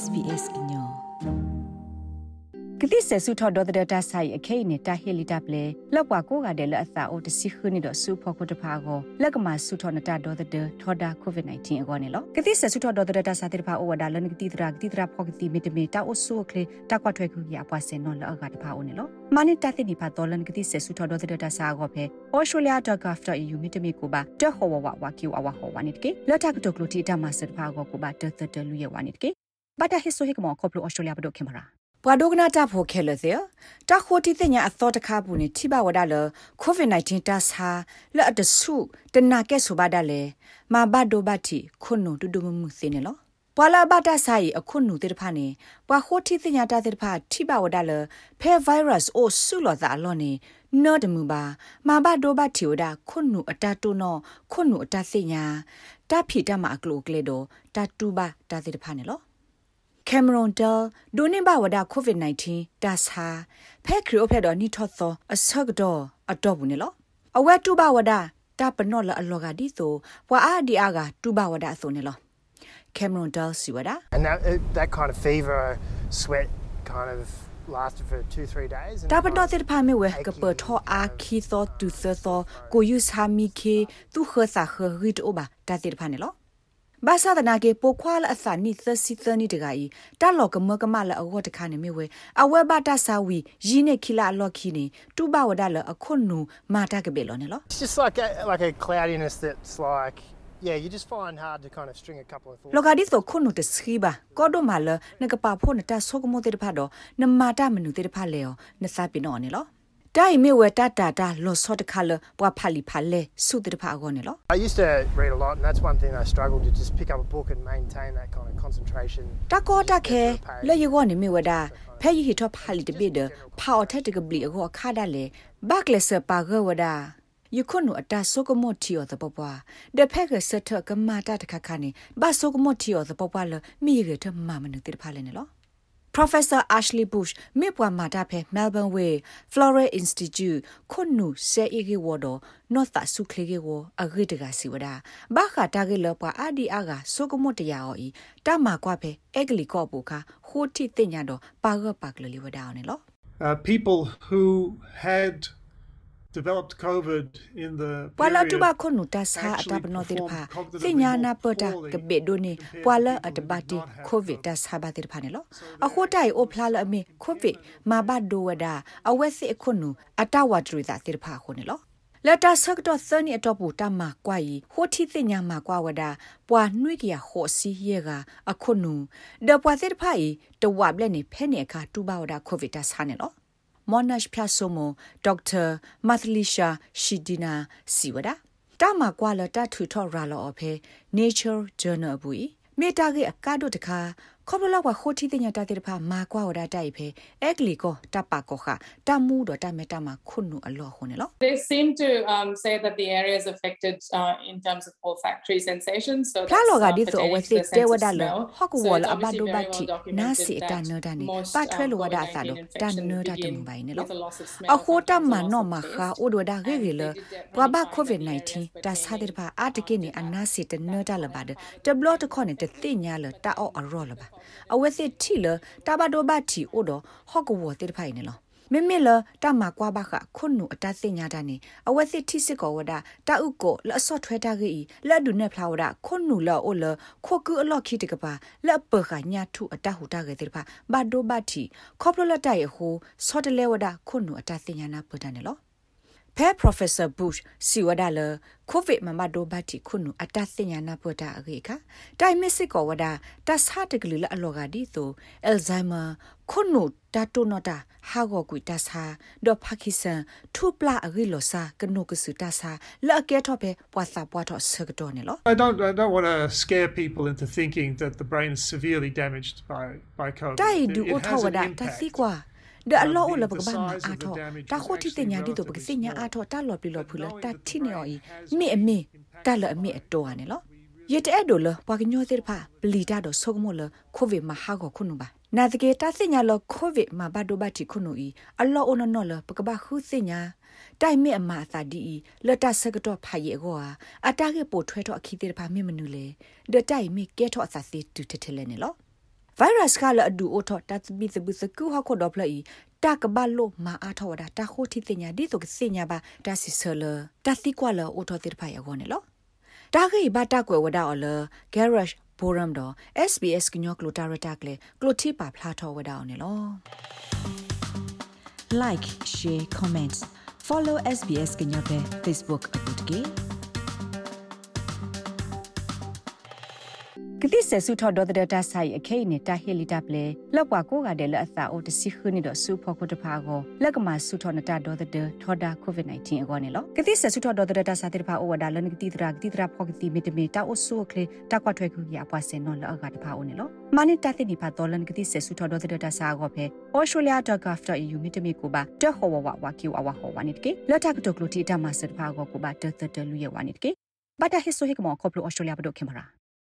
SBS ညောကတိဆဆုထော်ဒေါ်ဒတာဆိုင်အခိနေတာဟီလီတပ်လေလောက်ပွားကိုကတဲ့လက်အသာအိုတစီခနီတော့ဆူဖို့ကိုတဖာကိုလက်ကမှာဆုထော်နတာဒေါ်ဒတထော်ဒါကိုဗစ် -19 အကောနေလောကတိဆဆုထော်ဒေါ်ဒတာစာတိဖာအိုဝဒါလန်ကတိတရာကတိတရာဖောကတိမီတမီတာအိုဆူကလေတာကွာထွဲခုရအပွားစင်နော်လောက်ကတဖာအိုနေလောမနိတသိနေဖာဒေါ်လန်ကတိဆဆုထော်ဒေါ်ဒတာစာကိုဖဲ australia.gov.au မီတမီကိုပါတဟောဝဝဝကီဝအဝဟောဝနိတကေလက်တာကတုကလူတီတမဆတ်ဖာကိုကိုပါတတတလူရဝနိတကေ ဘာတာဟစ်ဆိုဟိကမောကောပလို australia ဘဒိုခင်ပါပဝဒိုကနာတာဖိုခဲလစေတာခိုတီတညာအသောတခါဘူးနေထိဘဝဒါလကိုဗစ် -19 တာစာလက်အတဆုတနာကဲဆိုပါဒါလေမဘဒိုဘတ်တီခုနုတူတူမမှုစင်းနေလောပွာလာဘတာဆိုင်အခုနုတေတဖာနေပွာခိုတီတညာတာတေတဖာထိဘဝဒါလဖဲဗိုင်းရပ်စ်အိုဆုလောသာအလောနေနော့တမူပါမဘဒိုဘတ်တီဝဒါခုနုအတတုနောခုနုအတသိညာတဖိတမအကလိုကလေတော့တတူပါတာတေတဖာနေလော ကင်မရွန်ဒယ်ဒိုနေဘဝဒကိုဗစ် -19 ဒါစာဖဲခရီအိုဖက်တော့နိထော့သောအဆော့တော့အတော့ဘူးနေလောအဝဲတူဘဝဒတာပနော့လအလောကဒီဆိုဘွာအာဒီအာကတူဘဝဒဆိုနေလော Cameron Dell siwada and that that kind of fever sweat kind of lasted for 2 3 days တာပတော့တဲ့ဖာမေဝဲကပထောအာခီသောတူသသောကိုယူစာမီခေသူခဆာခရီတိုဘာတာတဲ့ဖာနေလော ဘာသာဒနာကေပိုခွာလအသနိသစီသနိတကဤတလောကမကမလအဝတ်တခါနေမြဝဲအဝဲဘတာစာဝီယင်းနေခိလာလော်ခီနေတူဘဝဒလအခုနုမာတာကဘေလောနေလော It's just like a, like a cloudiness that's like yeah you just find hard to kind of string a couple of thoughts လောကဒီဆိုခုနုတစခိဘာကောဒိုမာလနကပါဖို့နတဆောကမိုတေတဖတ်တော့နမာတာမနု တေတဖတ်လေောနစာပိနောနေလောတိုင်မေဝတာတာတာလောစောတခါလပွားဖာလီဖာလေစုတတဖာကောနေလော I used to read a lot and that's one thing I struggled to just pick up a book and maintain that kind of concentration တကောတခဲလေယောနေမေဝတာဖဲယီဟီတော့ဖာလီတပိဒဖာအထက်တကပလီအကောခါဒါလေဘက်လက်ဆပါဂဝဒါယခုနုအတာဆုကမောတီယောသပပွားဒဖက်ကစထကမာတာတခခနေဘဆုကမောတီယောသပပွားလမိရထမမနတိဖာလေနေလော Professor Ashley Bush မေပွားမာတာဖဲ Melbourne Way Flora Institute ခွနုဆေအေဂေဝဒနော့တာဆုခလေဂေဝအဂိတကစီဝဒဘာခတာဂေလပွားအာဒီအာကဆုကမတ်တရာအောဤတမကွာဖဲအဂလီကောပူခဟိုတိတင်ညာတော့ပါဂပါကလလီဝဒအောင်နော် Uh, people who had developed COVID in the Pwala period tuba konu ta sa actually ata bno tir performed pha cognitively sinya na more pota poorly ke be do ni compared pwala to at people who bati did not have covid ta sa ba tir pha ne lo a ko tai o phla la me covid ma ba do wada a we si konu ata wa tri ta tir pha ko ne lo လတာဆက်တော့သနီအတော့ပူတမကွာဤဟိုတီတင်ညာမှာကွာဝဒပွာနှွိကရဟိုစီရဲကအခုနုဒပွာစစ်ဖိုင်တဝဘလက်နေဖဲနေခါတူပါဝဒကိုဗစ်တာဆာနေလော မော်နက်ဖြာဆိုမိုဒေါက်တာမတ်လီရှာရှီဒီနာစီဝဒတာမကွာလတာထူထော်ရာလောအဖေ Nature Journal ဘူးမေတာကေအကားတို့တခါ ခေါပလောက်ဝခိုတီတင်ညာတာတေဖာမာကွာဝဒတိုက်ဖေအက်ကလီကိုတပကောခတမှုတော့တမေတမခုနုအလောခုနေလော They seem to um, say that the areas affected uh, in terms of olfactory sensations. So ဖလာ that's, လောက uh, ဒီဆိုဝ pertaining စီ to the တေ sense ဝ of ဒါလ smell. ဟက So ဝ it's လအဘ obviously ဒိုဘ very တ် well တီနာ documented စီတာ that နဒနီ most ပါထွဲ um, လောဝဒါစာဒ COVID-19 တန် infections နဒတ begin မှုပိုင်းနေလော with a loss of smell, အခုတ sometimes မ a loss နော of မ taste. ခါအိုဒဝဒါဂေဂေလ And they did that ဘဝ many times ကိုဗစ် in the areas 19 တာစာတဲ့ပါ pertaining အာတကိနေအနာစီတနဒလပါဒတဘလတ်ခေါနေတသိညာလတာအောအရောလပါအဝဲစစ်တီလတာဘဒိုဘတ်တီအိုဒဟကဝတေဖိုင်နေလောမမေလတမကွာဘခခွနုအတသိညာတနေအဝက်စစ်ထိစစ်ကောဝဒတာဥကိုလအစော့ထွဲတာကြီးလက်ဒုနဲ့ဖလာဝဒခွနုလောအိုလခိုကူအလော့ခိတကပါလက်ပခညာထုအတဟုတာကေတေဖာဘဒိုဘတ်တီခေါပလလတိုင်ဟိုစောတလဲဝဒခွနုအတသိညာနာပဒနေလော ဖဲ professor bush စီဝဒါလကိုဗစ်မမဒိုဘတ်တီခုနုအတသိညာနာပဒအခေခတိုင်မစ်စစ်ကောဝဒတဆာတကလီလအလောကဒီဆို alzheimer ခုနုတတုနတာဟာဂောကွီတဆာဒေါပါကစ္စန်ထူပလာအဂီလောစာကနုကစုတဆာလအကဲထော့ပဲပွာစာပွာတော့ဆကတော့နေလော I don't I don't want to scare people into thinking that the brain is severely damaged by by COVID. တိုင် It- ဒူ it အို has ထောဝ an ဒတာ impact. စီကွာ ဒါအလောအလဘကဘာ The မ size of အာ the ထော damage တာ was ခိုတီတ actually ညာဒီတော့ပကစညာ relatively အာထောတာလော်ပီလော်ဖူလ Knowing တာ that the တိနေအော် brain has မိအမိတာလအမိအတော်ကနေလောရတဲ့ဒိုလပွာကညောတဲ့ဖာပလီတာတော့ဆုကမောလကိုဗစ်မဟာကိုခုနုပါနာတကေတာစညာလကိုဗစ်မဘဒိုဘတ်တီခုနုဤအလောအနနောလပကဘာခုစညာတိုင်မေအမအသာဒီလတဆကတော့ဖာယေကောအတားကေပိုထွဲတော့အခီတဲ့ဖာမေမနူလေဒတိုင်မေကဲတော့အသာစီတူတထလဲနေလော virus ကလအဒူအိုထောတတ်ဘီသဘစကူဟခုဒေါပလီတာကဘလိုမာအားထောဒါတာခိုတီတင်ညာဒီတော့စညာပါတာစီဆလတာစီကွာလအိုထောတိဖိုင်ယောနေလောတာခိဘတာကွယ်ဝဒါအော်လ garage forum တော့ SBS ကညောကလိုတာရတာကလေကလိုတီပါဖလာထောဝဒါအောနေလော like share comment follow SBS ကညောပဲ Facebook အပုတ်ကေ ကတိဆဆုထော်ဒေါ်ဒတာဆိုင်အခိနေတာဟီလီတပ်လေလောက်ကွာကိုကတဲ့လက်အသာအိုတစီခုနေတော့ဆူဖို့ကိုတဖာကိုလက်ကမှာဆုထော်နတာဒေါ်ဒတထော်ဒါကိုဗစ် -19 အကောနေလောကတိဆဆုထော်ဒေါ်ဒတာစာတိဖာအိုဝဒါလန်ကတိတရာကတိတရာဖောကတိမီတမီတာအိုဆူကလေတာကွာထွဲခုရပွားစင်နော်လောက်ကတဖာအိုနေလောမနိတတိနိဖာဒေါ်လန်ကတိဆဆုထော်ဒေါ်ဒတာစာကောဖဲ australia.gov.au မီတမီကိုပါတဟောဝဝဝကီဝဝဟောဝနိတကေလက်တာကတုကလူတီတမဆတ်ဖာကောကိုပါတတတလူရဝနိတကေဘာတာဟစ်ဆိုဟိကမောခေါပလို australia ဘဒိုခင်မရာ